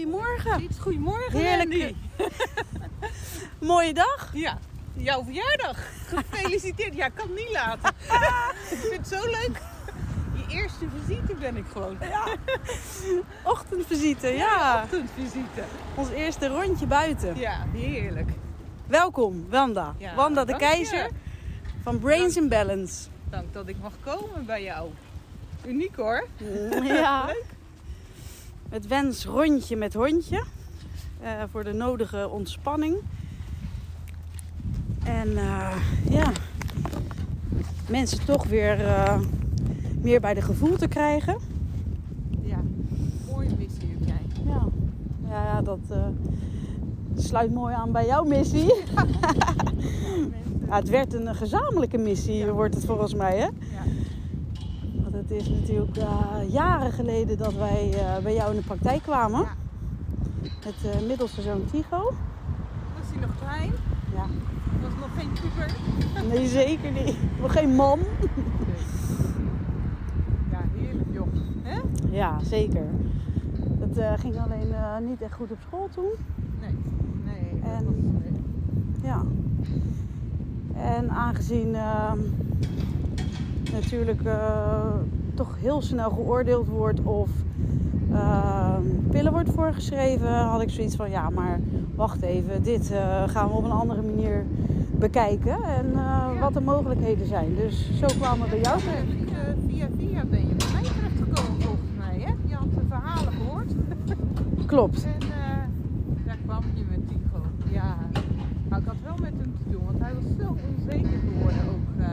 Goedemorgen. Goedemorgen, Heerlijk. Mooie dag. Ja, jouw verjaardag. Gefeliciteerd. Ja, ik kan het niet laten. ik vind het zo leuk. Je eerste visite ben ik gewoon. Ochtendvisite, ja. Ochtendvisite. Ons eerste rondje buiten. Ja, heerlijk. Welkom, Wanda. Ja, Wanda de je. Keizer van Brains in Balance. Dank dat ik mag komen bij jou. Uniek hoor. Ja. Het wens rondje met hondje. eh, voor de nodige ontspanning. En eh, ja, mensen toch weer eh, meer bij de gevoel te krijgen. Ja, mooie missie heb jij. Ja, ja, dat sluit mooi aan bij jouw missie. Ja, het werd een gezamenlijke missie, wordt het volgens mij. Hè? Ja. Het is natuurlijk eh, jaren geleden dat wij eh, bij jou in de praktijk kwamen. Ja. Met de middelste zoon Tigo. Was hij nog klein? Ja. Was nog geen puber? Nee, zeker niet. Nog geen man. Ja, heerlijk joh. Hè? Ja, zeker. Het eh, ging alleen eh, niet echt goed op school toen. Nee, nee. dat En- was, nee. Ja. En aangezien ehm, natuurlijk eh, toch heel snel geoordeeld wordt of ehm, pillen wordt voorgeschreven, had ik zoiets van ja, maar wacht even, dit eh, gaan we op een andere manier bekijken en eh, wat de mogelijkheden zijn. Dus zo kwamen we bij jou terecht. Via via ben je bij mij terechtgekomen volgens mij. Hè? Je had de verhalen gehoord. Klopt. En eh, daar kwam je met Tigo. Ja, nou, ik had wel met hem te doen, want hij was zo onzeker geworden ook. eh,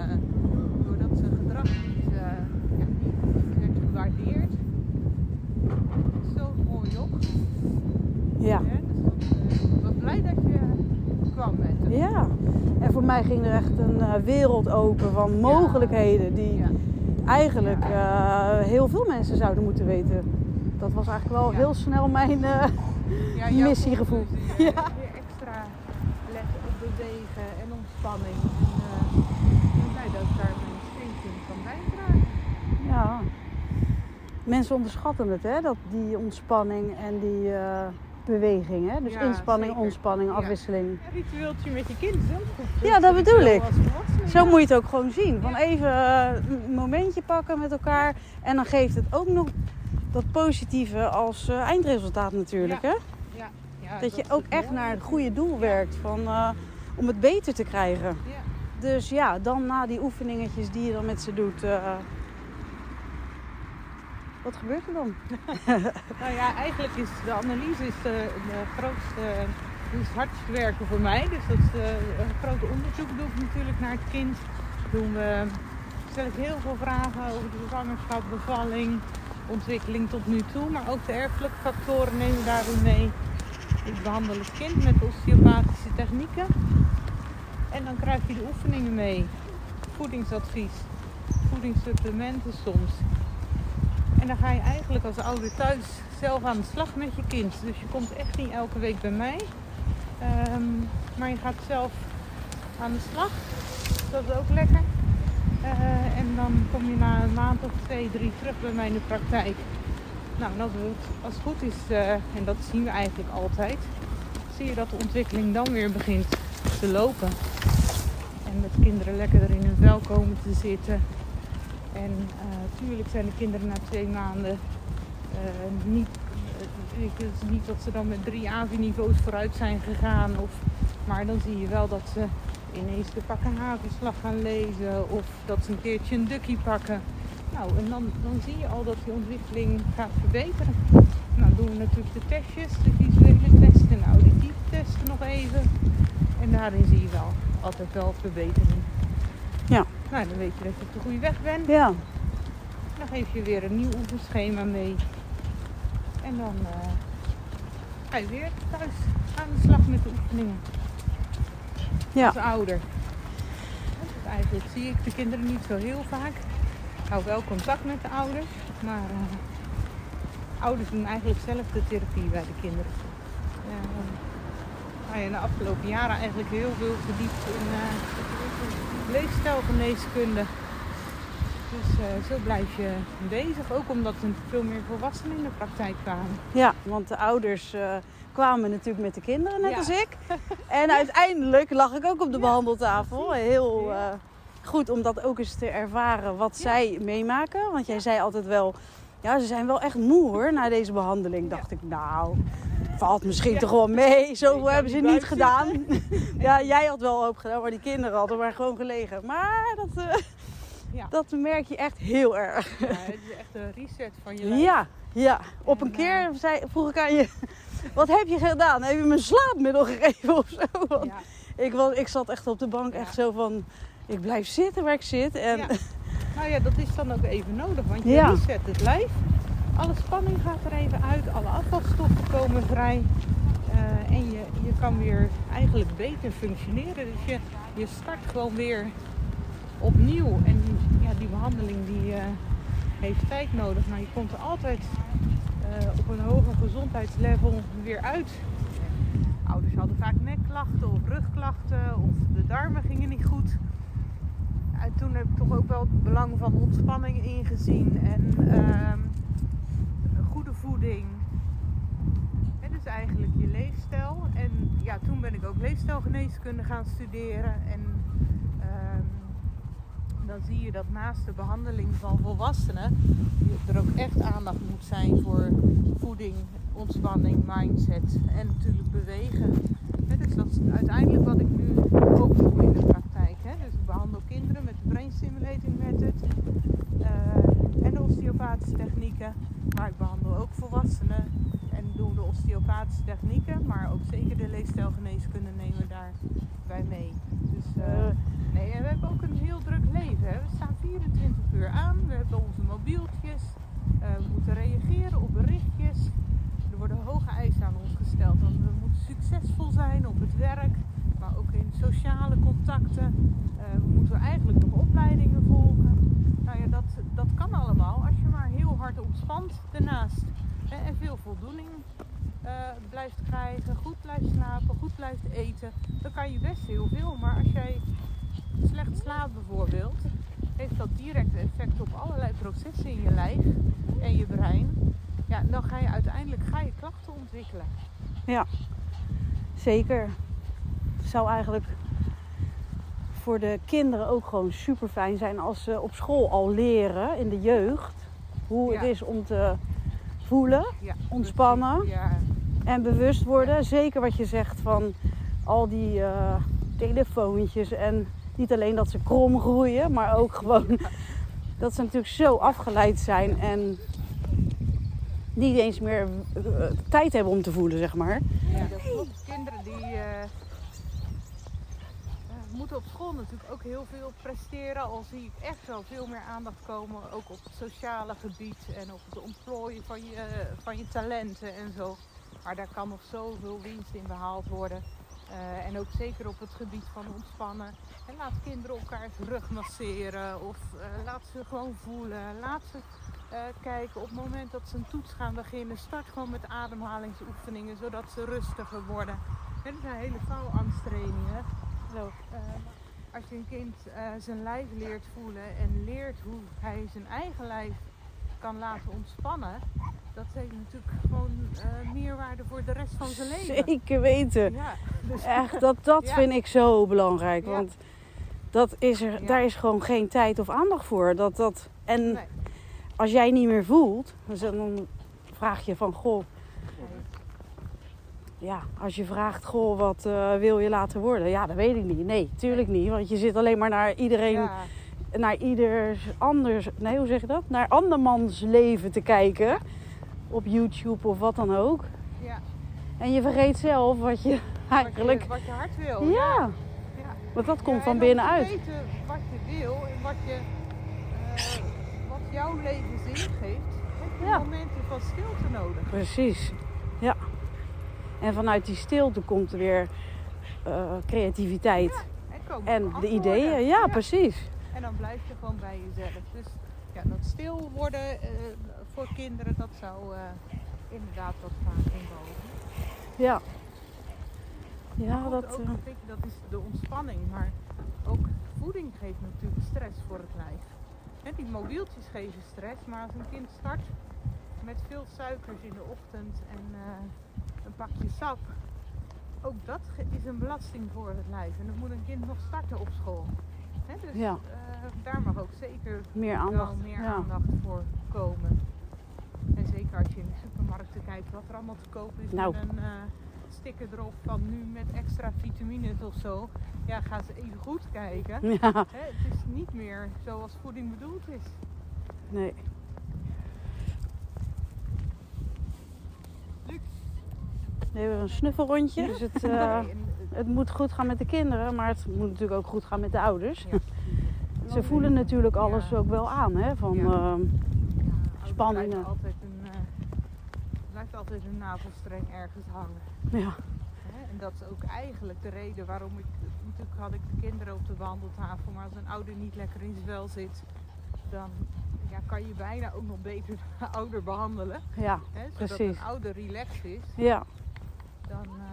doordat zijn gedrag niet, eh, ja, niet werd gewaardeerd. Zo mooi joch. Ja. Hè? Dus dat, eh, ik was blij dat je kwam met hem. Ja. En voor mij ging er echt een eh, wereld open van mogelijkheden die Ja. eigenlijk eh, heel veel mensen zouden moeten weten. Dat was eigenlijk wel Ja. heel snel mijn. Ja, jouw Missiegevoel. conclusie, hè? Weer extra letten op bewegen en ontspanning. En, ik blij dat ik daar mijn steentje kan bijdragen. ja. Mensen onderschatten het, hè? Dat die ontspanning en die beweging, hè? Dus Ja, inspanning, zeker. ontspanning, afwisseling. Een ritueeltje met je kind is ook goed. Ja, dat bedoel ik. Zo moet je het ook gewoon zien. Van even eh, een momentje pakken met elkaar. En dan geeft het ook nog dat positieve als eh, eindresultaat natuurlijk, hè? Ja, ja, Dat je ook echt naar het goede doel werkt. Van, eh, om het beter te krijgen. Ja. Dus ja, dan na die oefeningetjes die je dan met ze doet. Wat gebeurt er dan? Nou ja, eigenlijk is de analyse is de, de grootste, is het hardst werken voor mij. Dus dat is de, een grote onderzoek natuurlijk naar het kind. Doen we, stel heel veel vragen over de zwangerschap, bevalling, ontwikkeling tot nu toe. Maar ook de erfelijke factoren nemen we daarin mee. Ik behandel het kind met osteopathische technieken. En dan krijg je de oefeningen mee. Voedingsadvies, voedingssupplementen soms. En dan ga je eigenlijk als ouder thuis zelf aan de slag met je kind. Dus je komt echt niet elke week bij mij. Ehm, maar je gaat zelf aan de slag. Dat is ook lekker. Eh, en dan kom je na een maand of twee, drie terug bij mij in de praktijk. Nou, en als, het, goed is, eh, en dat zien we eigenlijk altijd, zie je dat de ontwikkeling dan weer begint te lopen. En dat kinderen lekker er in hun vel komen te zitten. En natuurlijk zijn de kinderen na twee maanden eh, niet, eh, ik- is niet dat ze dan met drie AVI-niveaus vooruit zijn gegaan. Of, maar dan zie je wel dat ze ineens de pakken hagelslag gaan lezen. Of dat ze een keertje een dukkie pakken. Nou, en dan, dan zie je al dat die ontwikkeling gaat verbeteren. Nou, doen we natuurlijk de testjes, de visuele testen en auditieve testen nog even. En daarin zie je wel altijd wel verbetering. Ja. Nou, dan weet je dat je op de goede weg bent. Ja, Dan geef je weer een nieuw oefenschema mee. En dan eh, ga je weer thuis aan de slag met de oefeningen. Ja. Als ouder. Dus eigenlijk zie ik de kinderen niet zo heel vaak. Ik hou wel contact met de ouders, maar eh, ouders doen eigenlijk zelf de therapie bij de kinderen. Uh, nou ja, in de afgelopen jaren eigenlijk heel veel verdiept in uh, leefstijlgeneeskunde. Dus uh, zo blijf je bezig, ook omdat er veel meer volwassenen in de praktijk kwamen. Ja, want de ouders uh, kwamen natuurlijk met de kinderen, net ja. als ik. En uiteindelijk lag ik ook op de ja. behandeltafel. Heel uh, goed om dat ook eens te ervaren wat zij meemaken. Want jij zei altijd wel, ja, ze zijn wel echt moe hoor, na deze behandeling. Dacht ik, nou, valt misschien toch wel mee. Zoveel hebben ze niet gedaan. ja, jij had wel hoop gedaan, maar die kinderen hadden maar gewoon gelegen. Maar dat... Ja. Dat merk je echt heel erg. Ja, het is echt een reset van je lijf. Ja, ja. op een keer zei, vroeg ik aan je, wat heb je gedaan? Heb je me een slaapmiddel gegeven of zo? Want ja. ik, was, ik zat echt op de bank echt zo van, ik blijf zitten waar ik zit. En... Nou ja, dat is dan ook even nodig, want je reset het lijf. Alle spanning gaat er even uit, alle afvalstoffen komen vrij. Uh, en je, je kan weer eigenlijk beter functioneren. Dus je, je start gewoon weer opnieuw. En die, ja, die behandeling die, uh, heeft tijd nodig. Maar je komt er altijd uh, op een hoger gezondheidslevel weer uit. Ouders hadden vaak nekklachten of rugklachten of de darmen gingen niet goed. En toen heb ik toch ook wel het belang van ontspanning ingezien en goede voeding. En dus eigenlijk je leefstijl. En ja, toen ben ik ook leefstijlgeneeskunde gaan studeren. En dan zie je dat naast de behandeling van volwassenen er ook echt aandacht moet zijn voor voeding, ontspanning, mindset en natuurlijk bewegen. dus dat is uiteindelijk wat ik nu ook doe in de praktijk. Dus ik behandel kinderen met de brain stimulating method uh, en de osteopathische technieken. Maar ik behandel ook volwassenen en doe de osteopathische technieken, maar ook zeker de leefstijlgeneeskunde nemen we daarbij mee. Dus, uh, Nee, en we hebben ook een heel druk leven. Hè. We staan 24 uur aan, we hebben onze mobieltjes, uh, we moeten reageren op berichtjes. Er worden hoge eisen aan ons gesteld, want we moeten succesvol zijn op het werk, maar ook in sociale contacten. Uh, we moeten eigenlijk nog opleidingen volgen. Nou ja, dat, dat kan maar daarnaast. Hè, en veel voldoening uh, blijft krijgen, goed blijft slapen, goed blijft eten. Dan kan je best heel veel. Maar als jij slecht slaapt bijvoorbeeld, heeft dat direct effect op allerlei processen in je lijf en je brein. Ja, dan ga je uiteindelijk ga je klachten ontwikkelen. Ja, zeker. Het zou eigenlijk voor de kinderen ook gewoon super fijn zijn als ze op school al leren in de jeugd hoe het is om te voelen, ja, ontspannen ja. en bewust worden. Zeker wat je zegt van al die uh, telefoontjes en niet alleen dat ze krom groeien, maar ook gewoon dat ze natuurlijk zo afgeleid zijn en niet eens meer uh, tijd hebben om te voelen, zeg maar. Ja, dat klopt. Kinderen die uh, moeten op school natuurlijk ook heel veel presteren. Al zie ik echt wel veel meer aandacht komen, ook op het sociale gebied en op het ontplooien van je, van je talenten en zo. Maar daar kan nog zoveel winst in behaald worden. Uh, en ook zeker op het gebied van ontspannen. En laat kinderen elkaar rug masseren of uh, laat ze gewoon voelen. Laat ze uh, kijken op het moment dat ze een toets gaan beginnen. Start gewoon met ademhalingsoefeningen zodat ze rustiger worden. En dat zijn hele Zo, als je een kind zijn lijf leert voelen en leert hoe hij zijn eigen lijf kan laten ontspannen, dat heeft natuurlijk gewoon uh, meerwaarde voor de rest van zijn leven. Zeker weten. Ja, dus... Echt, dat, dat vind ik zo belangrijk. Want dat is er, daar is gewoon geen tijd of aandacht voor. Dat, dat, en nee. als jij niet meer voelt, dan vraag je van goh. Ja, als je vraagt, goh, wat uh, wil je laten worden? Ja, dat weet ik niet. Nee, tuurlijk niet. Want je zit alleen maar naar iedereen naar ieders anders, nee hoe zeg je dat? Naar andermans leven te kijken. Op YouTube of wat dan ook. Ja. En je vergeet zelf wat je eigenlijk... Wat je, wat je hart wil. Ja. ja. Want dat komt van binnenuit. weten wat je wil en wat, je, uh, wat jouw leven zin geeft, heb je momenten van stilte nodig. Precies. Ja. En vanuit die stilte komt er weer eh, creativiteit En, en de ideeën. Ja, precies. En dan blijf je gewoon bij jezelf. Dus ja, dat stil worden eh, voor kinderen, dat zou eh, inderdaad wat vaak inboven. Ja. Ja, Goed, dat... ook, dat is de ontspanning, maar ook voeding geeft natuurlijk stress voor het lijf. Hè, die mobieltjes geven stress, maar als een kind start met veel suikers in de ochtend en een pakje sap, ook dat is een belasting voor het lijf. En dan moet een kind nog starten op school. Hè, dus Ja. eh, daar mag ook zeker meer aandacht. wel meer ja. aandacht voor komen. En zeker als je in de supermarkten kijkt wat er allemaal te koop is Nou. met een eh, sticker erop van nu met extra vitamines of zo. Ja, ga eens even goed kijken. Ja, Hè, het is niet meer zoals voeding bedoeld is. nee. We hebben een snuffelrondje. Dus het, eh, het moet goed gaan met de kinderen, maar het moet natuurlijk ook goed gaan met de ouders. ja. Ze voelen natuurlijk alles ook wel aan, hè? Van, ouders Spanningen. Altijd een, eh, blijft altijd een navelstreng ergens hangen. ja, Hè, En dat is ook eigenlijk de reden waarom ik. Natuurlijk had ik de kinderen op de wandeltafel, maar als een ouder niet lekker in zijn vel zit, dan ja, kan je bijna ook nog beter de ouder behandelen. ja, Hè, zodat Precies. een ouder relaxed is, ja, dan uh,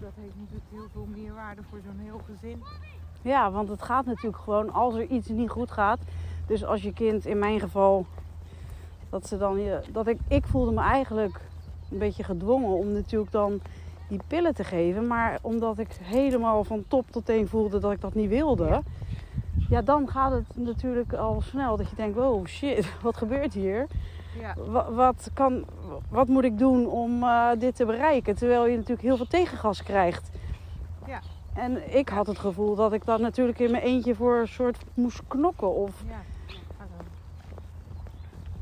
dat heeft natuurlijk heel veel meerwaarde voor zo'n heel gezin. ja, want het gaat natuurlijk gewoon als er iets niet goed gaat. Dus als je kind, in mijn geval, dat ze dan, je- dat ik, ik voelde me eigenlijk een beetje gedwongen om natuurlijk dan die pillen te geven. Maar omdat ik helemaal van top tot teen voelde dat ik dat niet wilde. Ja, dan gaat het natuurlijk al snel dat je denkt, wow shit, wat gebeurt hier? Ja, Wa- wat, kan, wat moet ik doen om eh, dit te bereiken? Terwijl je natuurlijk heel veel tegengas krijgt. Ja. En ik had het gevoel dat ik dan natuurlijk in mijn eentje voor een soort moest knokken. Of, ja.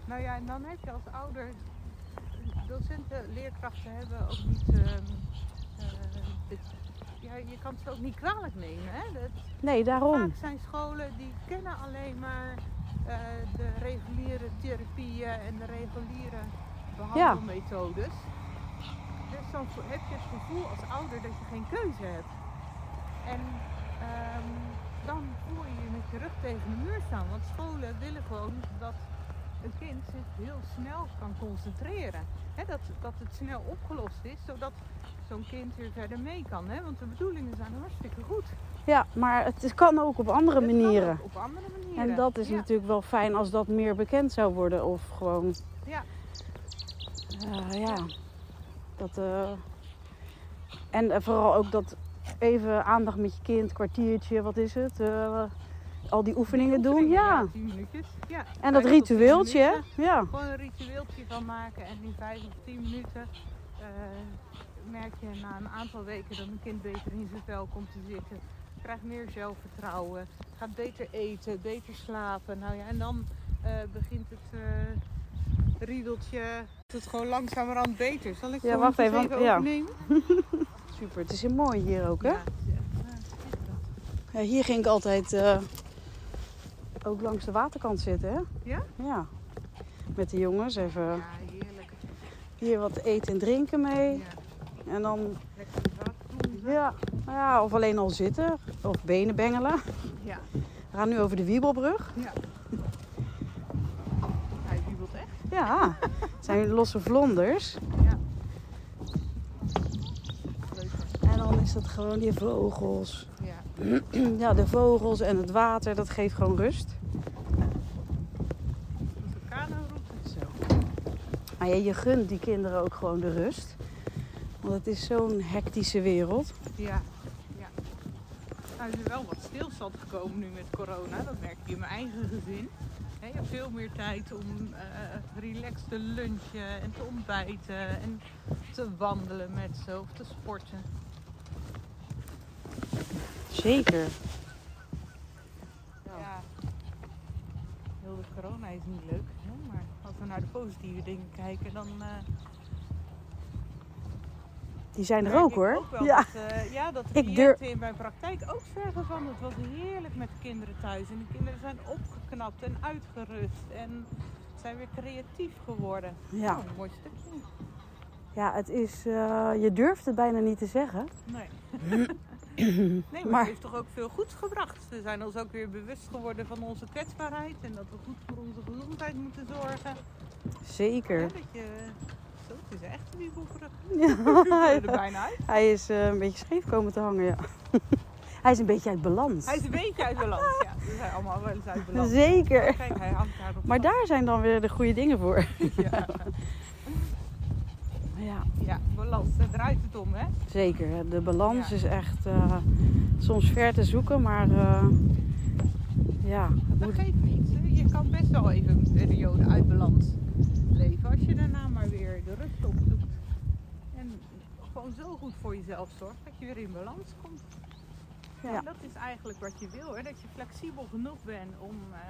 Nou ja, en dan heb je als ouder. Docenten, leerkrachten hebben ook niet. dit- ja, je kan het ze ook niet kwalijk nemen. Hè? Dat, nee, daarom. Vaak zijn scholen die kennen alleen maar eh, de reguliere therapieën en de reguliere behandelmethodes. Dus dan heb je het gevoel als ouder dat je geen keuze hebt. En ehm, dan voel je je met je rug tegen de muur staan. Want scholen willen gewoon dat een kind zich heel snel kan concentreren. Dat, dat het snel opgelost is, zodat zo'n kind weer verder mee kan. Hè? Want de bedoelingen zijn hartstikke goed. Ja, maar het kan ook op andere Het kan manieren. ook Op andere manieren. En dat is ja. natuurlijk wel fijn als dat meer bekend zou worden. Of gewoon, Ja. eh, ja, dat... eh, En eh, vooral ook dat even aandacht met je kind, kwartiertje, wat is het? al die oefeningen doen. Oefeningen, Ja. tien minuutjes. Ja. En dat ritueeltje, hè? Ja. Gewoon een ritueeltje van maken en in vijf of tien minuten merk je na een aantal weken dat een kind beter in zijn vel komt te zitten. Krijgt meer zelfvertrouwen, gaat beter eten, beter slapen. Nou ja, en dan eh, begint het eh riedeltje het gewoon langzamerhand beter. Zal ik Ja, wacht even, ja. Super, het is heel mooi hier ook, hè? Ja, eh. Ja, hier ging ik altijd ook langs de waterkant zitten, hè? Ja? Ja. Met de jongens even Ja, heerlijk. hier wat eten en drinken mee. Ja, En dan, ja, nou ja, of alleen al zitten. Of benen bengelen. Ja. We gaan nu over de Wiebelbrug. Ja. Hij wiebelt echt. Ja, het zijn losse vlonders. Ja. Leuk. En dan is dat gewoon die vogels. Ja. Ja, de vogels en het water, dat geeft gewoon rust. Maar ja, je gunt die kinderen ook gewoon de rust. Want het is zo'n hectische wereld. Ja. ja. Nou is er wel wat stilstand gekomen nu met corona. Dat merk ik in mijn eigen gezin. Je hebt veel meer tijd om eh relaxed te lunchen en te ontbijten en te wandelen met ze of te sporten. Zeker. Ja. Heel de corona is niet leuk. Hè? Maar als we naar de positieve dingen kijken, dan eh, Die zijn er ook hoor. Ook ja. dat, eh, ja, dat Ik in mijn praktijk ook zeggen van het was heerlijk met de kinderen thuis. En de kinderen zijn opgeknapt en uitgerust en zijn weer creatief geworden. ja. Nou, een mooi stukje. Ja, het is... eh, je durft het bijna niet te zeggen. Nee. nee, maar, Maar- het heeft toch ook veel goeds gebracht. We zijn ons ook weer bewust geworden van onze kwetsbaarheid. En dat we goed voor onze gezondheid moeten zorgen. Zeker. Ja, dat je... Het is echt een wiebelbrug. Ja, er bijna uit. hij is eh, een beetje scheef komen te hangen, ja. hij is een beetje uit balans. Hij is een beetje uit balans. Ja, we zijn allemaal wel eens uit balans. Zeker. Kijk, hij hangt daar Maar daar zijn dan weer de goede dingen voor. Ja, Ja, ja, balans, daar draait het om, hè? zeker. De balans Ja. is echt eh, soms ver te zoeken, maar eh, ja, Dat moet, geeft niets. hè. Je kan best wel even een periode uit balans leven. Als je daarna maar weer de rust opzoekt. En gewoon zo goed voor jezelf zorgt dat je weer in balans komt. Ja. En dat is eigenlijk wat je wil. Hè? Dat je flexibel genoeg bent om, eh,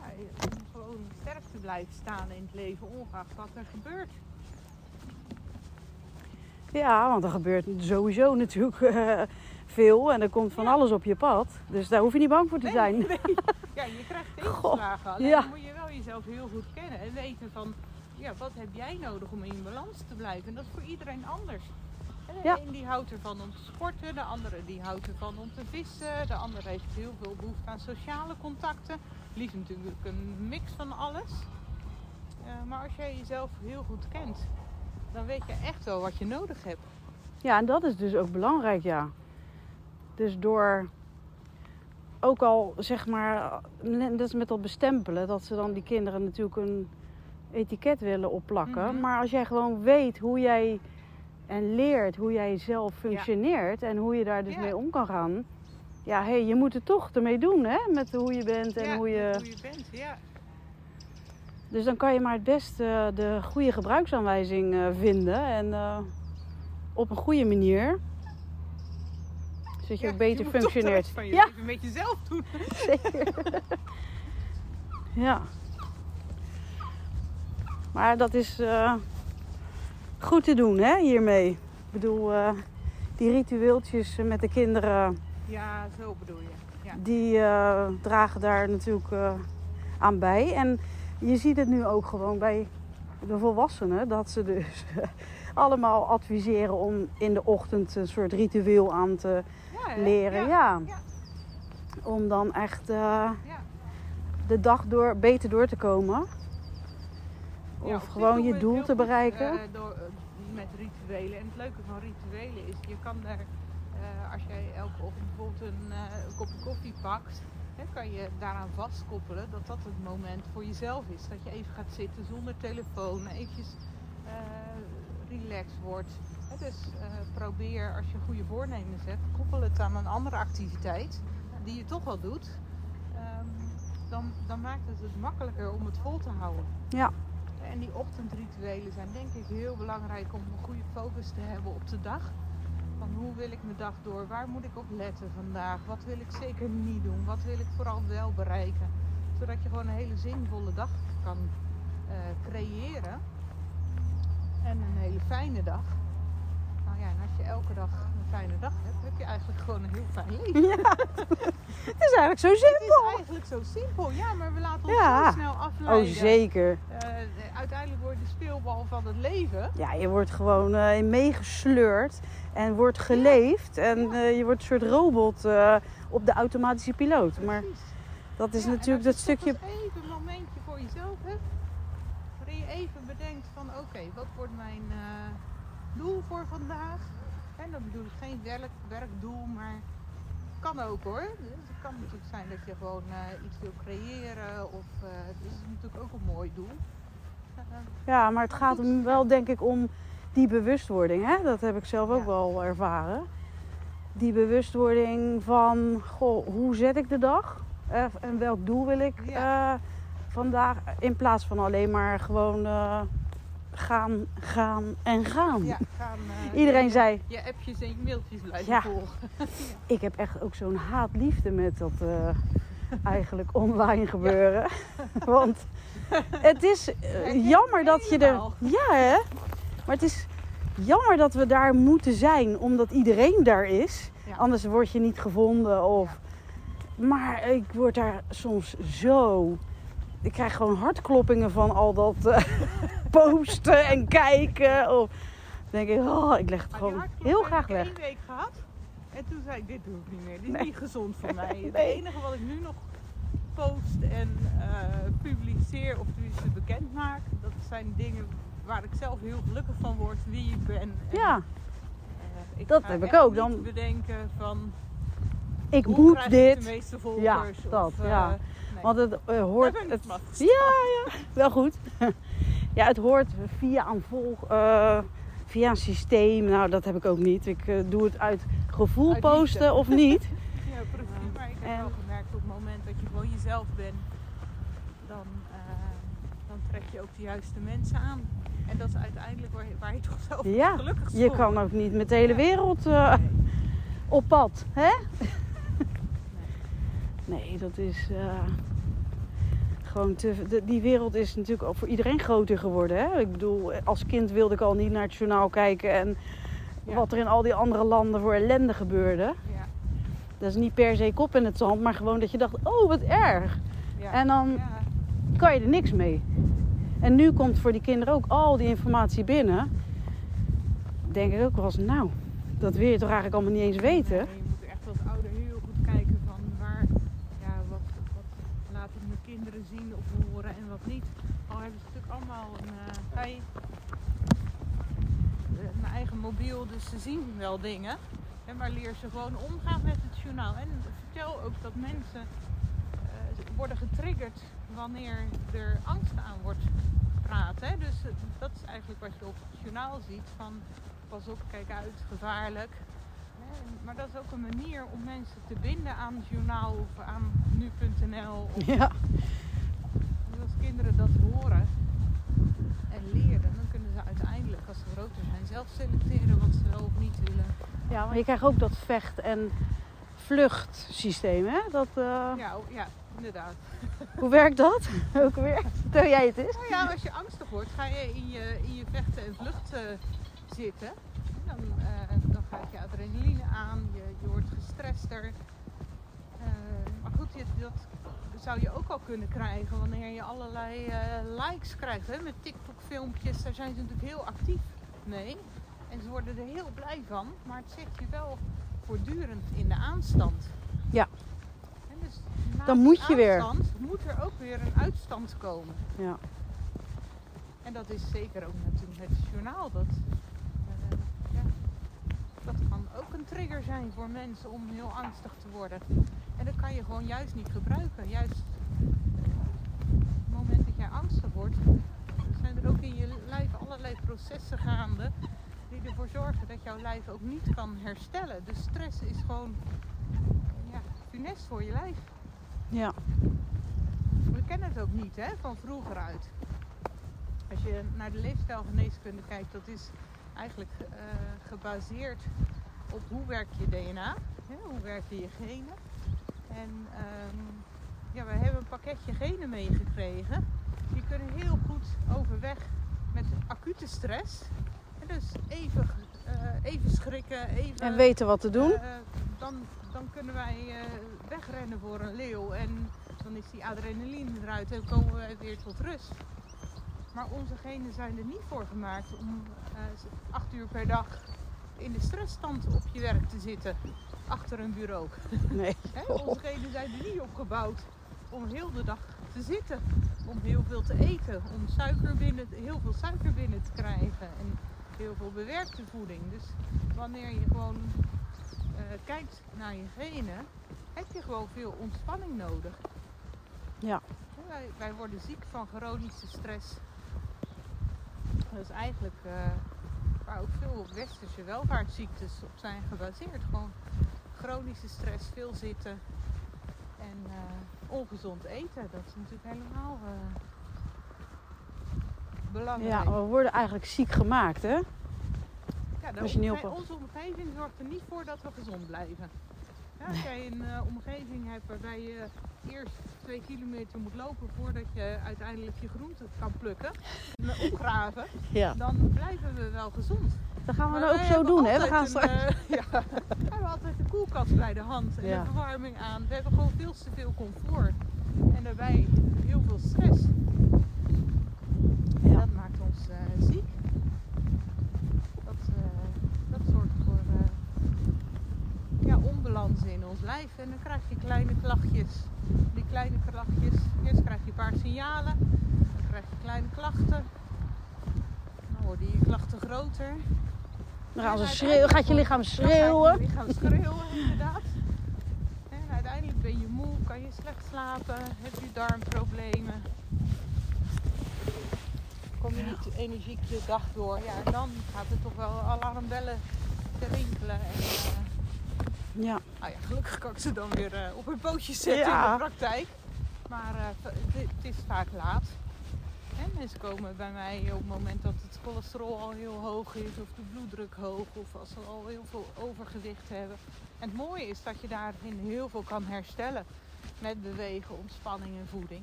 ja, om gewoon sterk te blijven staan in het leven. Ongeacht wat er gebeurt. ja, want er gebeurt sowieso natuurlijk eh, veel en er komt van Ja. alles op je pad. Dus daar hoef je niet bang voor te Nee, zijn. nee. Ja, je krijgt tegenslagen. Alleen ja. dan moet je wel jezelf heel goed kennen en weten van, ja, wat heb jij nodig om in balans te blijven? En dat is voor iedereen anders. De Ja. een die houdt ervan om te sporten, de andere die houdt ervan om te vissen, de andere heeft heel veel behoefte aan sociale contacten. Liefst natuurlijk een mix van alles. Eh, maar als jij jezelf heel goed kent, dan weet je echt wel wat je nodig hebt. Ja, en dat is dus ook belangrijk, ja. Dus door ook al zeg maar, net als met dat bestempelen, dat ze dan die kinderen natuurlijk een etiket willen opplakken. Mhm. Maar als jij gewoon weet hoe jij en leert hoe jij zelf functioneert en hoe je daar dus Ja. mee om kan gaan. Ja, hey, je moet het toch ermee doen, hè? Met hoe je bent en ja, hoe je. hoe je bent. Ja. Dus dan kan je maar het beste de goede gebruiksaanwijzing eh, vinden. En eh, op een goede manier. Zodat je ook beter functioneert. van je Ja, leven met jezelf doen. zeker. ja. Maar dat is eh, goed te doen, hè, hiermee. Ik bedoel, eh, die ritueeltjes met de kinderen, Ja, zo bedoel je. Ja. die eh, dragen daar natuurlijk aan bij. En je ziet het nu ook gewoon bij de volwassenen, dat ze dus allemaal adviseren om in de ochtend een soort ritueel aan te Ja, leren. Ja. ja. Om dan echt de dag door, beter door te komen. Of gewoon je doel te bereiken. eh, door, eh, met rituelen. En het leuke van rituelen is, je kan er, eh, als jij elke ochtend bijvoorbeeld een kopje koffie pakt, hè, kan je daaraan vastkoppelen dat dat het moment voor jezelf is. Dat je even gaat zitten zonder telefoon, eventjes relaxed wordt. Dus probeer, als je goede voornemens hebt, koppel het aan een andere activiteit die je toch wel doet. Ehm, dan, dan maakt het het makkelijker om het vol te houden. Ja. En die ochtendrituelen zijn denk ik heel belangrijk om een goede focus te hebben op de dag. Van hoe wil ik mijn dag door? Waar moet ik op letten vandaag? Wat wil ik zeker niet doen? Wat wil ik vooral wel bereiken? Zodat je gewoon een hele zinvolle dag kan eh, creëren. En een hele fijne dag. Nou ja, en als je elke dag een fijne dag hebt, heb je eigenlijk gewoon een heel fijn leven. Ja. Het is eigenlijk zo Het simpel. is eigenlijk zo simpel, ja, maar we laten ons Ja. zo snel afleiden. Oh, zeker. Eh, uiteindelijk word je de speelbal van het leven. Ja, je wordt gewoon eh, in meegesleurd en wordt geleefd. En eh, je wordt een soort robot eh, op de automatische piloot. Maar Precies. dat is Ja, natuurlijk als dat je stukje... even een momentje voor jezelf hebt. Waarin je even bedenkt van oké, wat wordt mijn eh, doel voor vandaag? En dan bedoel ik geen werk, werkdoel, maar kan ook hoor. Dus het kan natuurlijk zijn dat je gewoon eh, iets wil creëren of eh het is natuurlijk ook een mooi doel. Eh, Ja, maar het gaat hem wel denk ik om die bewustwording. Hè? Dat heb ik zelf ook Ja. wel ervaren. Die bewustwording van, goh, hoe zet ik de dag? En welk doel wil ik Ja. vandaag? In plaats van alleen maar gewoon gaan, gaan en gaan. ja, gaan, eh, Iedereen zei, je appjes en je mailtjes blijven Ja. volgen. ik heb echt ook zo'n haatliefde met dat eh, eigenlijk online gebeuren. Want het is eh, jammer dat je er... Ja hè? Maar het is jammer dat we daar moeten zijn omdat iedereen daar is. Anders word je niet gevonden of... Maar ik word daar soms zo... Ik krijg gewoon hartkloppingen van al dat... posten en kijken. Of dan denk ik, oh, ik leg het gewoon heel heb graag ik weg. één week gehad. En toen zei ik, dit doe ik niet meer. Dit is Nee. niet gezond voor mij. Het enige wat ik nu nog post en eh, publiceer of tenminste bekend maak, dat zijn dingen waar ik zelf heel gelukkig van word, wie ik ben. En, Ja, eh, ik dat heb ik ook. Dan- bedenken van ik moet ik de dit. meeste volgers. Ja, of, dat, eh, ja. nee. Want het hoort. ik Het, ja, ja, wel goed. Ja, het hoort via een volg. eh, via een systeem. Nou, dat heb ik ook niet. Ik eh, doe het uit gevoel Uit posten of niet. Ja, precies. Maar ik heb En- wel gemerkt op het moment dat je gewoon jezelf bent, dan, eh, dan trek je ook de juiste mensen aan. En dat is uiteindelijk waar je, waar je toch zelf Ja, gelukkig Je kan ook niet met de hele wereld op pad, hè? Nee, dat is gewoon te. de- die wereld is natuurlijk ook voor iedereen groter geworden. Hè? Ik bedoel, als kind wilde ik al niet naar het journaal kijken en Ja. wat er in al die andere landen voor ellende gebeurde. Ja, Dat is niet per se kop in het zand, maar gewoon dat je dacht: oh, wat erg. ja. En dan kan je er niks mee. En nu komt voor die kinderen ook al die informatie binnen. Denk ik ook wel eens, nou, dat wil je toch eigenlijk allemaal niet eens weten. Nee, je moet echt als ouder heel goed kijken van waar, ja, wat, wat laat ik mijn kinderen zien of horen en wat niet. Al hebben ze natuurlijk allemaal een, eh, eh, eigen mobiel, dus ze zien wel dingen. Hè, maar leer ze gewoon omgaan met het journaal. En vertel ook dat mensen eh, worden getriggerd wanneer er angst aan wordt gepraat. Hè? Dus dat is eigenlijk wat je op het journaal ziet van pas op, kijk uit, gevaarlijk. Maar dat is ook een manier om mensen te binden aan journaal of aan nu.nl. Ja, kinderen dat horen en leren, dan kunnen ze uiteindelijk, als ze groter zijn, zelf selecteren wat ze wel of niet willen. ja maar je krijgt ook dat vecht- en vluchtsysteem, hè? Dat, eh, Ja, ja inderdaad. Hoe werkt dat? ook weer? Vertel jij het eens? Nou ja, als je angstig wordt, ga je in je, in je vechten en vlucht eh, zitten. Dan, eh, dan gaat je adrenaline aan, je, je wordt gestrester. Maar goed, je, dat zou je ook al kunnen krijgen wanneer je allerlei eh, likes krijgt. Hè? Met TikTok-filmpjes, daar zijn ze natuurlijk heel actief mee. En ze worden er heel blij van, maar het zet je wel voortdurend in de aanstand. Ja. En dus Dan moet je weer. aanstand moet er ook weer een uitstand komen. Ja. En dat is zeker ook natuurlijk het journaal. Dat, eh, ja, dat kan ook een trigger zijn voor mensen om heel angstig te worden. En dat kan je gewoon juist niet gebruiken. Juist op het moment dat jij angstig wordt, zijn er ook in je lijf allerlei processen gaande die ervoor zorgen dat jouw lijf ook niet kan herstellen. Dus stress is gewoon ja, funest voor je lijf. Ja. We kennen het ook niet hè, van vroeger uit. Als je naar de leefstijlgeneeskunde kijkt, dat is eigenlijk eh, gebaseerd op hoe werkt je DNA, hè, hoe werken je genen. En ehm, ja, we hebben een pakketje genen meegekregen. Die kunnen heel goed overweg met acute stress. En dus even, eh, even schrikken, even... En weten wat te doen. eh, dan, dan kunnen wij eh, wegrennen voor een leeuw en dan is die adrenaline eruit en komen wij weer tot rust. Maar onze genen zijn er niet voor gemaakt om acht uur per dag in de stressstand op je werk te zitten achter een bureau. Nee. Onze genen zijn er niet opgebouwd om heel de dag te zitten, om heel veel te eten, om suiker binnen, heel veel suiker binnen te krijgen en heel veel bewerkte voeding. Dus wanneer je gewoon eh, kijkt naar je genen, heb je gewoon veel ontspanning nodig. Ja. Wij, wij worden ziek van chronische stress. Dat is eigenlijk eh, waar ook veel westerse welvaartsziektes op zijn gebaseerd. Gewoon chronische stress, veel zitten en eh, ongezond eten. Dat is natuurlijk helemaal eh, belangrijk. Ja, we worden eigenlijk ziek gemaakt, hè? Ja, de Als je niet omge- oppast. onze omgeving zorgt er niet voor dat we gezond blijven. Ja, als jij een eh, omgeving hebt waarbij je eerst twee kilometer moet lopen voordat je uiteindelijk je groenten kan plukken en eh, opgraven, Ja. dan blijven we wel gezond. Dat gaan we dan ook zo doen, hè? We gaan een, straks... eh, ja, we hebben altijd de koelkast bij de hand en Ja. de verwarming aan. We hebben gewoon veel te veel comfort. En daarbij heel veel stress. En Ja. dat maakt ons eh, ziek. Dat, dat zorgt voor ja, onbalans in ons lijf. En dan krijg je kleine klachtjes. Die kleine klachtjes, eerst krijg je een paar signalen. Dan krijg je kleine klachten. Dan worden je klachten groter. Dan gaan ze En schreeuwen, gaat je lichaam schreeuwen. je lichaam schreeuwen, inderdaad. En uiteindelijk ben je moe, kan je slecht slapen, heb je darmproblemen. Kom je niet energiek je dag door. Ja, en dan gaat er toch wel alarmbellen te rinkelen. En, eh, Ja, nou ja, gelukkig kan ik ze dan weer eh, op hun pootjes zetten Ja. in de praktijk. Maar eh, het, het is vaak laat. En mensen komen bij mij op het moment dat het cholesterol al heel hoog is, of de bloeddruk hoog, of als ze al heel veel overgewicht hebben. En het mooie is dat je daarin heel veel kan herstellen met bewegen, ontspanning en voeding.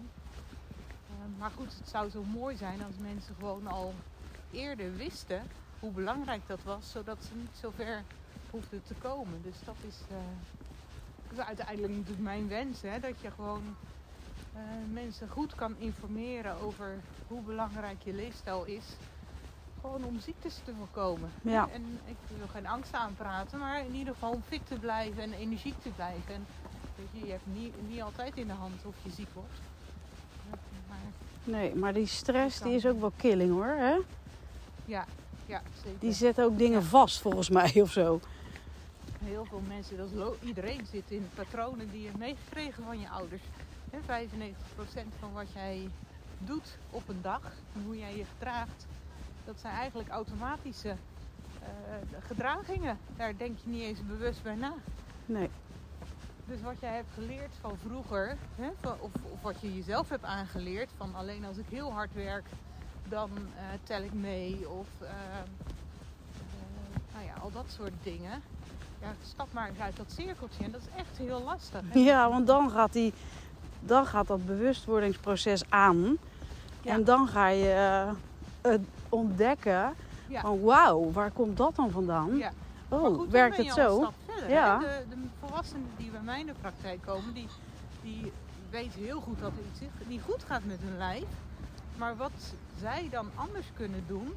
Eh, maar goed, het zou zo mooi zijn als mensen gewoon al eerder wisten hoe belangrijk dat was, zodat ze niet zo ver hoefden te komen. Dus dat is, eh, dat is uiteindelijk natuurlijk mijn wens, hè, dat je gewoon eh, mensen goed kan informeren over hoe belangrijk je leefstijl is. Gewoon om ziektes te voorkomen. Ja. En ik wil geen angst aanpraten, maar in ieder geval om fit te blijven en energiek te blijven. En weet je, je hebt niet, niet altijd in de hand of je ziek wordt. Maar nee, maar die stress die is ook wel killing hoor. Hè? ja, ja, zeker. Die zet ook dingen vast volgens mij of zo. Heel veel mensen, dat is iedereen zit in patronen die je meegekregen van je ouders. Hè, 95% van wat jij doet op een dag, en hoe jij je gedraagt, dat zijn eigenlijk automatische eh, gedragingen. Daar denk je niet eens bewust bij na. Nee, Dus wat jij hebt geleerd van vroeger, of, of wat je jezelf hebt aangeleerd, van alleen als ik heel hard werk, dan eh, tel ik mee. Of eh, nou ja, al dat soort dingen. Ja, stap maar eens uit dat cirkeltje en dat is echt heel lastig. hè. ja, want dan gaat, die, dan gaat dat bewustwordingsproces aan. Ja. En dan ga je eh, het ontdekken Ja. van wauw, waar komt dat dan vandaan? Ja. Oh, goed, werkt het zo? verder, Ja. De, de volwassenen die bij mij in de praktijk komen, die, die weten heel goed dat er iets niet goed gaat met hun lijf. Maar wat zij dan anders kunnen doen,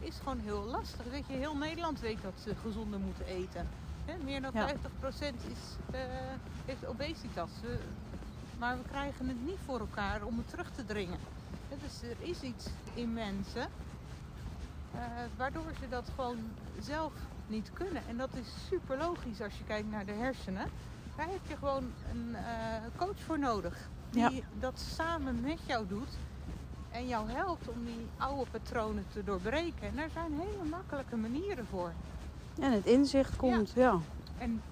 is gewoon heel lastig. Weet je, heel Nederland weet dat ze gezonder moeten eten. Hè, meer dan Ja. 50% is, eh, heeft obesitas. We- maar we krijgen het niet voor elkaar om het terug te dringen. Dus er is iets in mensen eh, waardoor ze dat gewoon zelf niet kunnen. En dat is super logisch als je kijkt naar de hersenen. Daar heb je gewoon een eh, coach voor nodig. Die Ja. dat samen met jou doet. En jou helpt om die oude patronen te doorbreken. En daar zijn hele makkelijke manieren voor. En het inzicht komt, ja. En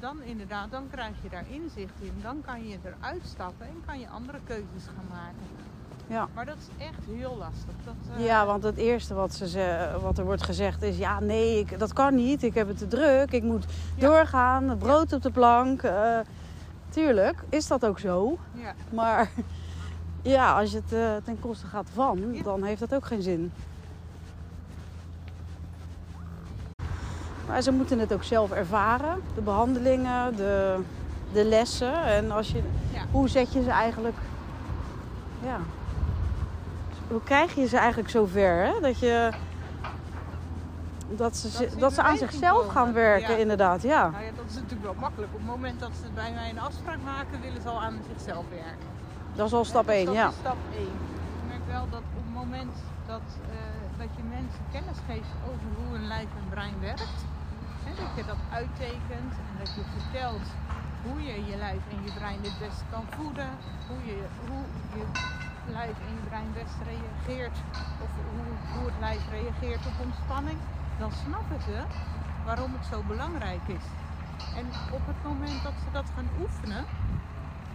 dan inderdaad, dan krijg je daar inzicht in. Dan kan je eruit stappen en kan je andere keuzes gaan maken. Ja. Maar dat is echt heel lastig. Dat, eh, Ja, want het eerste wat, ze ze- wat er wordt gezegd is... ja, nee, ik, dat kan niet. Ik heb het te druk. Ik moet Ja. doorgaan. Het brood op de plank. eh, tuurlijk is dat ook zo. ja. Maar ja, als je het eh, ten koste gaat van... Dan heeft dat ook geen zin. Maar ze moeten het ook zelf ervaren. De behandelingen, de, de lessen. En als je, Ja. hoe zet je ze eigenlijk... Ja. Hoe krijg je ze eigenlijk zover, hè? Dat je... Dat ze, dat ze aan zichzelf komen. gaan werken, Ja. inderdaad. Ja. Nou ja, dat is natuurlijk wel makkelijk. Op het moment dat ze bij mij een afspraak maken, willen ze al aan zichzelf werken. Dat is al stap Hè, dus 1, dat ja. is stap 1. Ik merk wel dat op het moment dat, eh, dat je mensen kennis geeft over hoe hun lijf en brein werkt, dat je dat uittekent en dat je vertelt hoe je je lijf en je brein het beste kan voeden, hoe je, hoe je lijf en je brein best reageert, of hoe, hoe het lijf reageert op ontspanning, dan snappen ze waarom het zo belangrijk is. En op het moment dat ze dat gaan oefenen,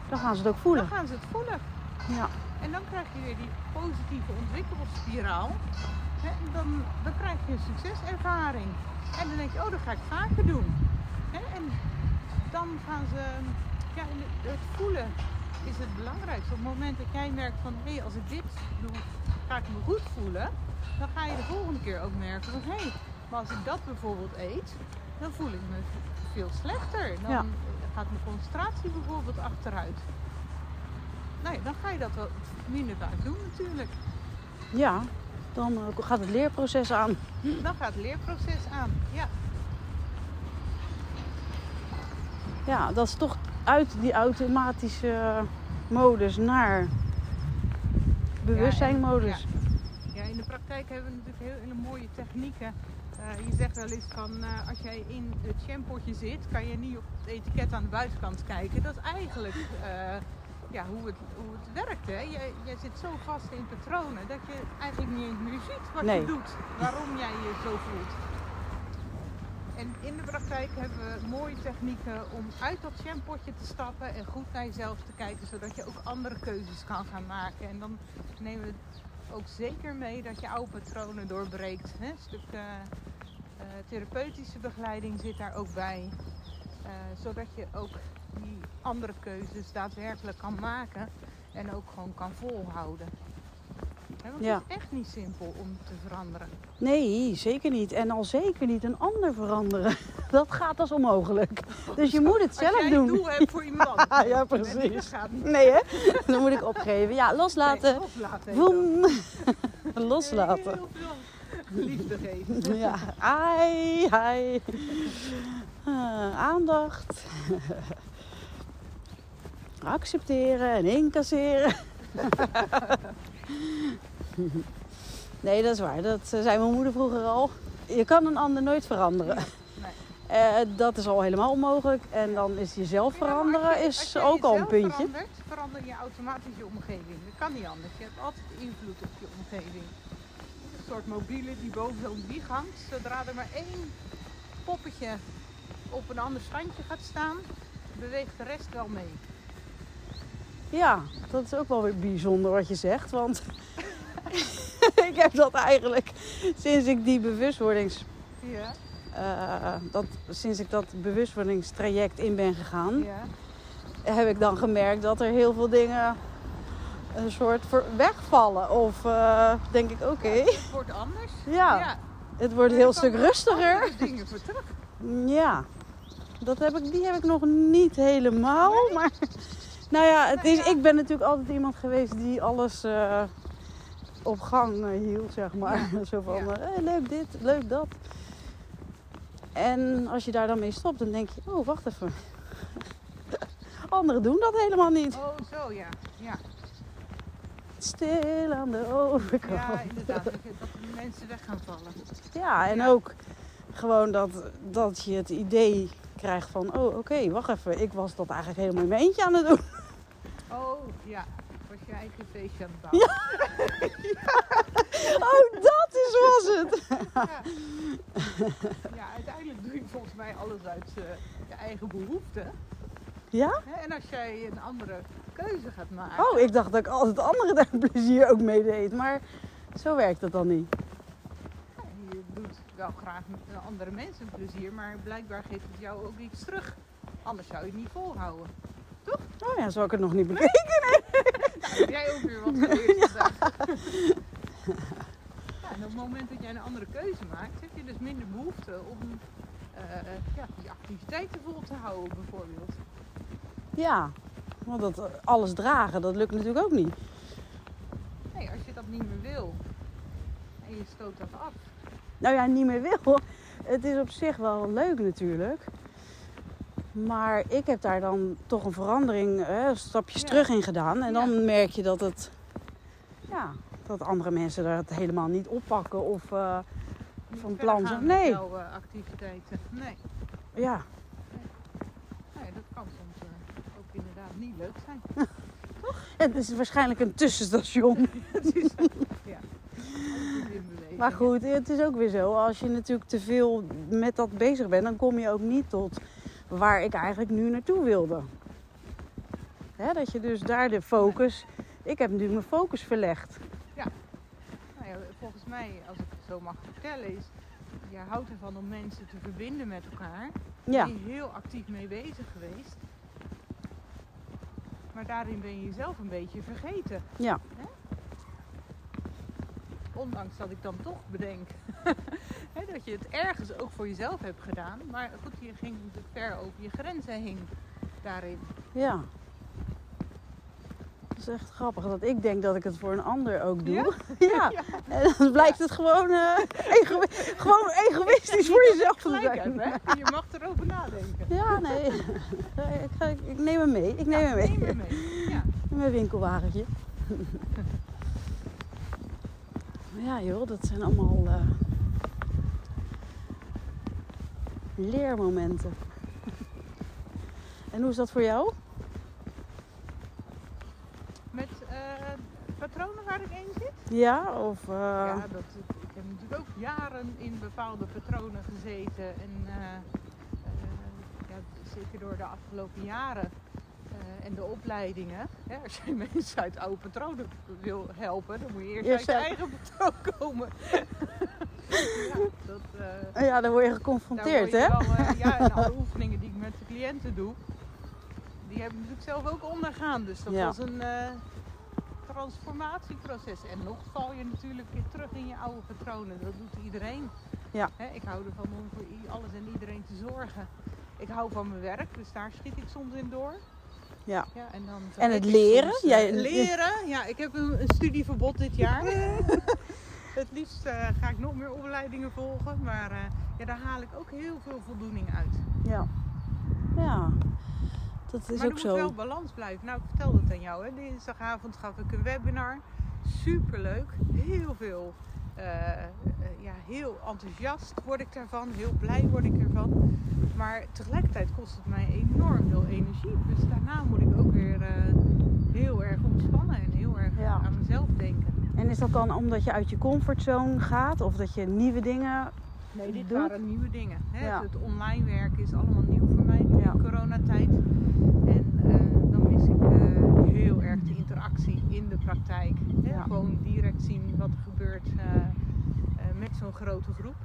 Dan gaan ze het ook dan voelen. gaan ze het voelen. Ja. En dan krijg je weer die positieve ontwikkelingsspiraal. Dan, dan krijg je een succeservaring. En dan denk je, oh, dat ga ik vaker doen. En dan gaan ze, ja, het- voelen is het belangrijkste. Op het moment dat jij merkt van, hé, als ik dit doe, ga ik me goed voelen. Dan ga je de volgende keer ook merken van, hé, maar als ik dat bijvoorbeeld eet, dan voel ik me veel slechter. Dan Ja. gaat mijn concentratie bijvoorbeeld achteruit. Nou ja, dan ga je dat wel minder vaak doen natuurlijk. ja. Dan eh, gaat het leerproces aan. Dan gaat het leerproces aan. Ja. Ja, dat is toch uit die automatische modus naar bewustzijnmodus. Ja, in de praktijk hebben we natuurlijk heel, hele mooie technieken. Eh, je zegt wel eens van eh, als jij in het shampootje zit, kan je niet op het etiket aan de buitenkant kijken. Dat is eigenlijk ja, hoe, het, hoe het werkt. Hè? Je, je zit zo vast in patronen dat je eigenlijk niet eens meer ziet wat Nee. je doet. Waarom jij je zo voelt. En in de praktijk hebben we mooie technieken om uit dat shampootje te stappen en goed naar jezelf te kijken, zodat je ook andere keuzes kan gaan maken. En dan nemen we ook zeker mee dat je oude patronen doorbreekt. Hè? Een stuk eh, eh, therapeutische begeleiding zit daar ook bij. Eh, zodat je ook die andere keuzes daadwerkelijk kan maken en ook gewoon kan volhouden. Hè, want Ja. het is echt niet simpel om te veranderen. Nee, zeker niet. En al zeker niet een ander veranderen. Dat gaat als onmogelijk. Dus je moet het Als zelf jij doen. een doel hebt voor iemand. Ja, precies. Dat gaat niet. Nee, hè? Dan moet ik opgeven. Ja, loslaten. Nee, loslaten. Loslaten. Heel veel liefde geven. Ja, ai, ai. Ah, aandacht. Accepteren en incasseren. Nee, dat is waar. Dat eh, zei mijn moeder vroeger al. Je kan een ander nooit veranderen. Nee. Eh, dat is al helemaal onmogelijk. En dan is jezelf Ja, veranderen je- is ook al een puntje. Verandert, verander je automatisch je omgeving. Dat kan niet anders. Je hebt altijd invloed op je omgeving. Een soort mobiele die boven zo'n wieg hangt. Zodra er maar één poppetje op een ander standje gaat staan, beweegt de rest wel mee. Ja, dat is ook wel weer bijzonder wat je zegt. Want ik heb dat eigenlijk sinds ik die bewustwordings... Ja, eh, dat, sinds ik dat bewustwordingstraject in ben gegaan, ja. heb ik dan gemerkt dat er heel veel dingen een soort wegvallen. Of eh, denk ik, oké, Het wordt anders. ja, het wordt een heel stuk er rustiger. dingen voor terug. Ja, dat heb ik, die heb ik nog niet helemaal. Maar nou ja, het is, ik ben natuurlijk altijd iemand geweest die alles eh, op gang eh, hield, zeg maar. Zo van, Ja. eh, leuk dit, leuk dat. En als je daar dan mee stopt, dan denk je, oh, wacht even. Anderen doen dat helemaal niet. Oh, zo ja. Ja, Stil aan de overkant. ja inderdaad. Dat, de mensen weg gaan vallen. Ja, en Ja. ook gewoon dat, dat je het idee krijgt van... oh, oké, wacht even. Ik was dat eigenlijk helemaal in mijn eentje aan het doen. Oh, ja. Was je eigen feestje aan het bouwen. Oh, dat is, was het. Ja. Ja, uiteindelijk doe je volgens mij alles uit eh, je eigen behoeften. Ja? En als jij een andere keuze gaat maken. Oh, ik dacht dat ik altijd anderen daar plezier ook mee deed. Maar zo werkt het dan niet. ja, Je doet wel graag met andere mensen plezier, maar blijkbaar geeft het jou ook iets terug. Anders zou je het niet volhouden. Oh ja, zo had ik het nog niet bekeken. Nou, heb jij ook weer wat geleerd vandaag. Ja, en op het moment dat jij een andere keuze maakt, heb je dus minder behoefte om eh, ja, die activiteiten vol te houden bijvoorbeeld. Ja, want dat, eh, alles dragen, dat lukt natuurlijk ook niet. Nee, als je dat niet meer wil en je stoot dat af. Nou ja, niet meer wil. Het is op zich wel leuk natuurlijk. Maar ik heb daar dan toch een verandering, hè, stapjes Ja. terug in gedaan. En dan Ja. merk je dat het, ja, dat andere mensen dat helemaal niet oppakken of eh, van plan zijn. Nee, jouw eh, activiteiten. Nee. ja. nee, dat kan soms eh, ook inderdaad niet leuk zijn. Het is waarschijnlijk een tussenstation. Het is, ja. Maar goed, het is ook weer zo. Als je natuurlijk te veel met dat bezig bent, dan kom je ook niet tot waar ik eigenlijk nu naartoe wilde. Hè, dat je dus daar de focus. Ik heb natuurlijk mijn focus verlegd. Nou ja, volgens mij, als ik het zo mag vertellen, is je houdt ervan om mensen te verbinden met elkaar. Ja, Ben je heel actief mee bezig geweest. Maar daarin ben je jezelf een beetje vergeten. ja, Ondanks dat ik dan toch bedenk hè, dat je het ergens ook voor jezelf hebt gedaan. Maar goed, je ging natuurlijk ver over je grenzen heen daarin. ja. is echt grappig dat ik denk dat ik het voor een ander ook doe. Ja? Ja. En dan blijkt het gewoon, ego- gewoon egoïstisch voor jezelf te zijn. hebt? Je mag erover nadenken. Ja, nee. Ik, ga, ik neem hem mee. Ik neem hem mee. Neem hem mee. Ja. In mijn winkelwagentje. Maar ja joh, dat zijn allemaal eh, leermomenten. En hoe is dat voor jou? Met eh, patronen waar ik in zit? Ja, of... eh, Ja, dat, ik heb natuurlijk ook jaren in bepaalde patronen gezeten. En eh, ja, zeker door de afgelopen jaren en de opleidingen. Hè, als je mensen uit oude patronen wil helpen, dan moet je eerst Eerst uit je eigen patroon komen. ja, dan word je geconfronteerd, hè? wel, eh, ja, en alle oefeningen die ik met de cliënten doe, die heb ik natuurlijk zelf ook ondergaan. Dus dat Ja. was een eh, transformatieproces. En nog val je natuurlijk weer terug in je oude patronen. Dat doet iedereen. Ja. Hè, ik hou ervan om voor alles en iedereen te zorgen. Ik hou van mijn werk, dus daar schiet ik soms in door. Ja. Ja, en, dan En het leren? soms, eh, Jij- leren? Ja, ik heb een, een studieverbod dit jaar. het liefst eh, ga ik nog meer opleidingen volgen. Maar eh, ja, daar haal ik ook heel veel voldoening uit. Ja. Ja, dat is maar er ook moet zo. wel balans blijven. Nou, ik vertelde het aan jou. Hè. Dinsdagavond gaf ik een webinar. Superleuk. Heel veel. eh, ja, heel enthousiast word ik daarvan. Heel blij word ik ervan. Maar tegelijkertijd kost het mij enorm veel energie. Dus daarna moet ik ook weer heel erg ontspannen en Ja. aan mezelf denken. En is dat dan omdat je uit je comfortzone gaat? Of dat je nieuwe dingen... Nee, dit doet? waren nieuwe dingen. Hè? Ja. Het online werken is allemaal nieuw voor mij nu Ja. in coronatijd. En eh, dan mis ik eh, heel erg de interactie in de praktijk. Hè? Gewoon direct zien wat er gebeurt eh, met zo'n grote groep.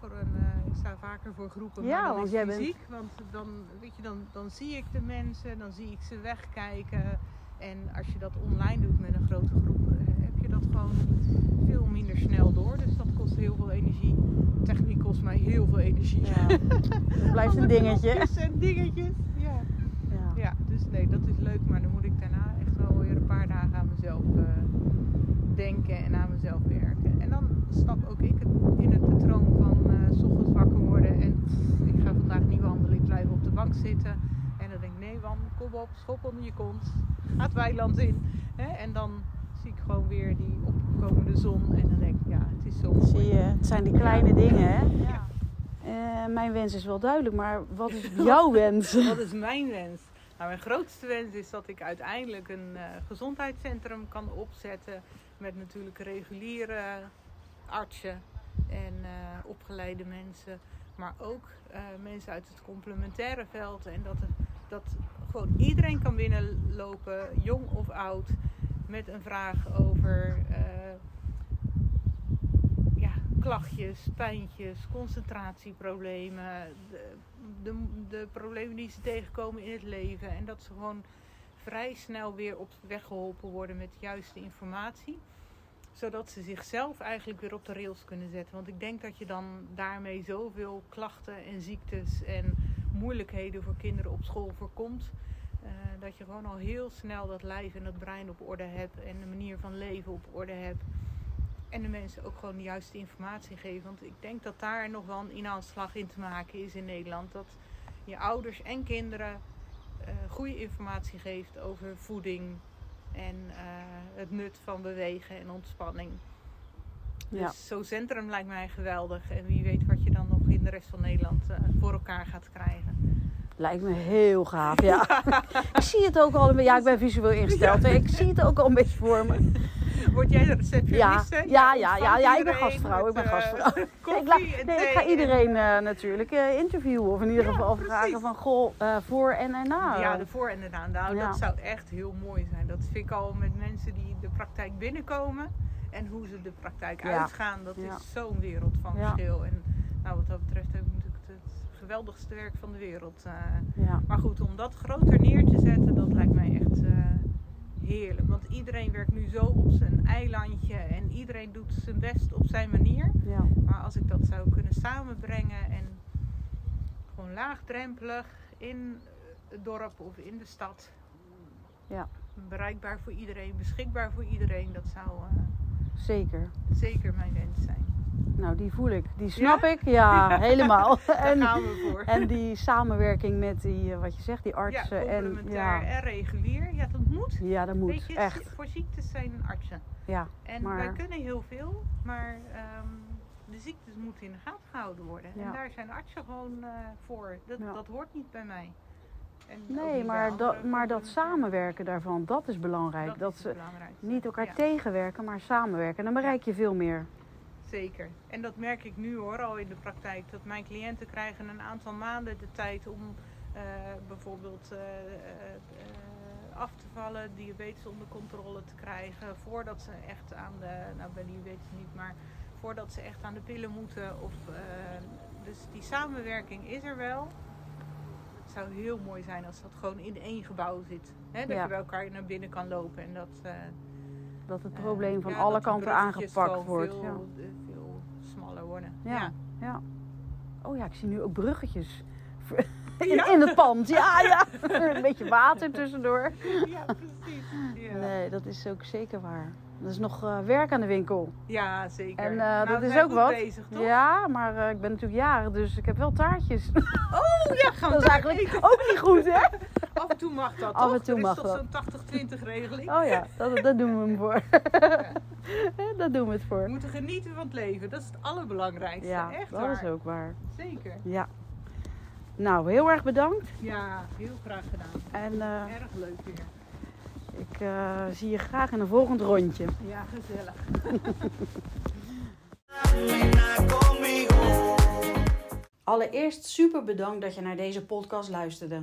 Voor een, ik sta vaker voor groepen, Ja, want bent- fysiek. Want dan, weet je, dan, dan zie ik de mensen, dan zie ik ze wegkijken. En als je dat online doet met een grote groep, eh, heb je dat gewoon veel minder snel door. Dus dat kost heel veel energie. Techniek kost mij heel veel energie. Ja, dat blijft een dingetje. en dingetjes. Ja. Ja. ja, dus nee, dat is leuk. Maar dan moet ik daarna echt wel weer een paar dagen aan mezelf eh, denken en aan mezelf werken. En dan stap ook ik in het patroon van s ochtends wakker worden en pff, ik ga vandaag niet wandelen. Ik blijf op de bank zitten. Wan, kom op, schop onder je kont. Ga het weiland in. Hè? En dan zie ik gewoon weer die opkomende zon. En dan denk ik, ja, het is zo mooi. Zie je, het zijn die kleine dingen, hè? Ja. Eh, mijn wens is wel duidelijk, maar wat is jouw wens? Wat is mijn wens? Nou, mijn grootste wens is dat ik uiteindelijk een eh, gezondheidscentrum kan opzetten. Met natuurlijk reguliere artsen en eh, opgeleide mensen. Maar ook mensen uit het complementaire veld. En dat, er- dat gewoon iedereen kan binnenlopen, jong of oud. Met een vraag over eh, ja, klachtjes, pijntjes, concentratieproblemen, de, de, de problemen die ze tegenkomen in het leven. En dat ze gewoon vrij snel weer op weg geholpen worden met de juiste informatie. Zodat ze zichzelf eigenlijk weer op de rails kunnen zetten. Want ik denk dat je dan daarmee zoveel klachten en ziektes en moeilijkheden voor kinderen op school voorkomt. eh, dat je gewoon al heel snel dat lijf en dat brein op orde hebt. En de manier van leven op orde hebt. En de mensen ook gewoon de juiste informatie geven. Want ik denk dat daar nog wel een inhaalslag in te maken is in Nederland. Dat je ouders en kinderen eh, goede informatie geeft over voeding en eh, het nut van bewegen en ontspanning. Ja. Dus zo'n centrum lijkt mij geweldig. En wie weet wat je dan nog in de rest van Nederland eh, voor elkaar gaat krijgen. Lijkt me heel gaaf, ja. ik zie het ook al een beetje. Ja, ik ben visueel ingesteld. Ik zie het ook al een beetje voor me. Word jij de receptioniste? Ja, ja, ja, ja, ja, ik ben gastvrouw, ik ben eh, gastvrouw. koffie ik, nee, ik ga en- iedereen eh, natuurlijk interviewen. Of in ieder geval vragen van, goh, voor en erna. Ja, de voor- en de na. Nou, dat zou echt heel mooi zijn. Dat vind ik al met mensen die de praktijk binnenkomen en hoe ze de praktijk uitgaan. Dat is zo'n wereld van verschil. En nou, wat dat betreft heb ik natuurlijk het geweldigste werk van de wereld. eh. Ja. maar goed, om dat groter neer te zetten, dat lijkt mij echt eh, heerlijk. Want iedereen werkt nu zo op zijn eilandje en iedereen doet zijn best op zijn manier. Ja. Maar als ik dat zou kunnen samenbrengen en gewoon laagdrempelig in het dorp of in de stad Ja. Bereikbaar voor iedereen, beschikbaar voor iedereen. Dat zou uh, zeker. zeker mijn wens zijn. Nou, die voel ik. Die snap ik. Ja, helemaal. Daar en, gaan we voor. En die samenwerking met die, wat je zegt, die artsen. Ja, en, ja. en regulier. Ja, dat moet. Ja, dat moet. Je, echt. Voor ziektes zijn artsen. Ja, en maar... wij kunnen heel veel, maar um, de ziektes moeten in de gaten gehouden worden. Ja. En daar zijn artsen gewoon uh, voor. Dat, dat hoort niet bij mij. En nee, maar, dat, maar dat samenwerken daarvan, dat is belangrijk. Dat, dat is ze niet elkaar ja. tegenwerken, maar samenwerken. En dan bereik je veel meer. Zeker. En dat merk ik nu hoor, al in de praktijk. Dat mijn cliënten krijgen een aantal maanden de tijd om uh, bijvoorbeeld uh, uh, af te vallen, diabetes onder controle te krijgen. Voordat ze echt aan de, nou bij diabetes niet, maar voordat ze echt aan de pillen moeten. Of, dus die samenwerking is er wel. Het zou heel mooi zijn als dat gewoon in één gebouw zit. Hè? Dat Ja. je bij elkaar naar binnen kan lopen en dat... Dat het probleem van ja, alle kanten aangepakt wordt. Veel, Ja. eh, veel smaller worden. Ja. ja. Oh ja, ik zie nu ook bruggetjes in, Ja. in het pand. Ja, ja. Een beetje water tussendoor. ja precies. Ja, Nee, dat is ook zeker waar. Er is nog eh, werk aan de winkel. ja zeker. En eh, Nou, dat is ook wat. bezig, toch? Ja, maar ik ben natuurlijk jarig, dus ik heb wel taartjes. Oh ja, gaan we dat is eigenlijk eten. ook niet goed, hè? Af en toe mag dat, Af en toch? toe Er mag is toch dat. zo'n 80-20 regeling? Oh ja, dat, dat doen we hem voor. dat doen we het We voor. moeten genieten van het leven. Dat is het allerbelangrijkste. Ja, Echt dat waar. is ook waar. Zeker. Ja. Nou, heel erg bedankt. Ja, heel graag gedaan. En eh, Erg leuk weer. ik eh, zie je graag in een volgend rondje. Ja, gezellig. Allereerst super bedankt dat je naar deze podcast luisterde.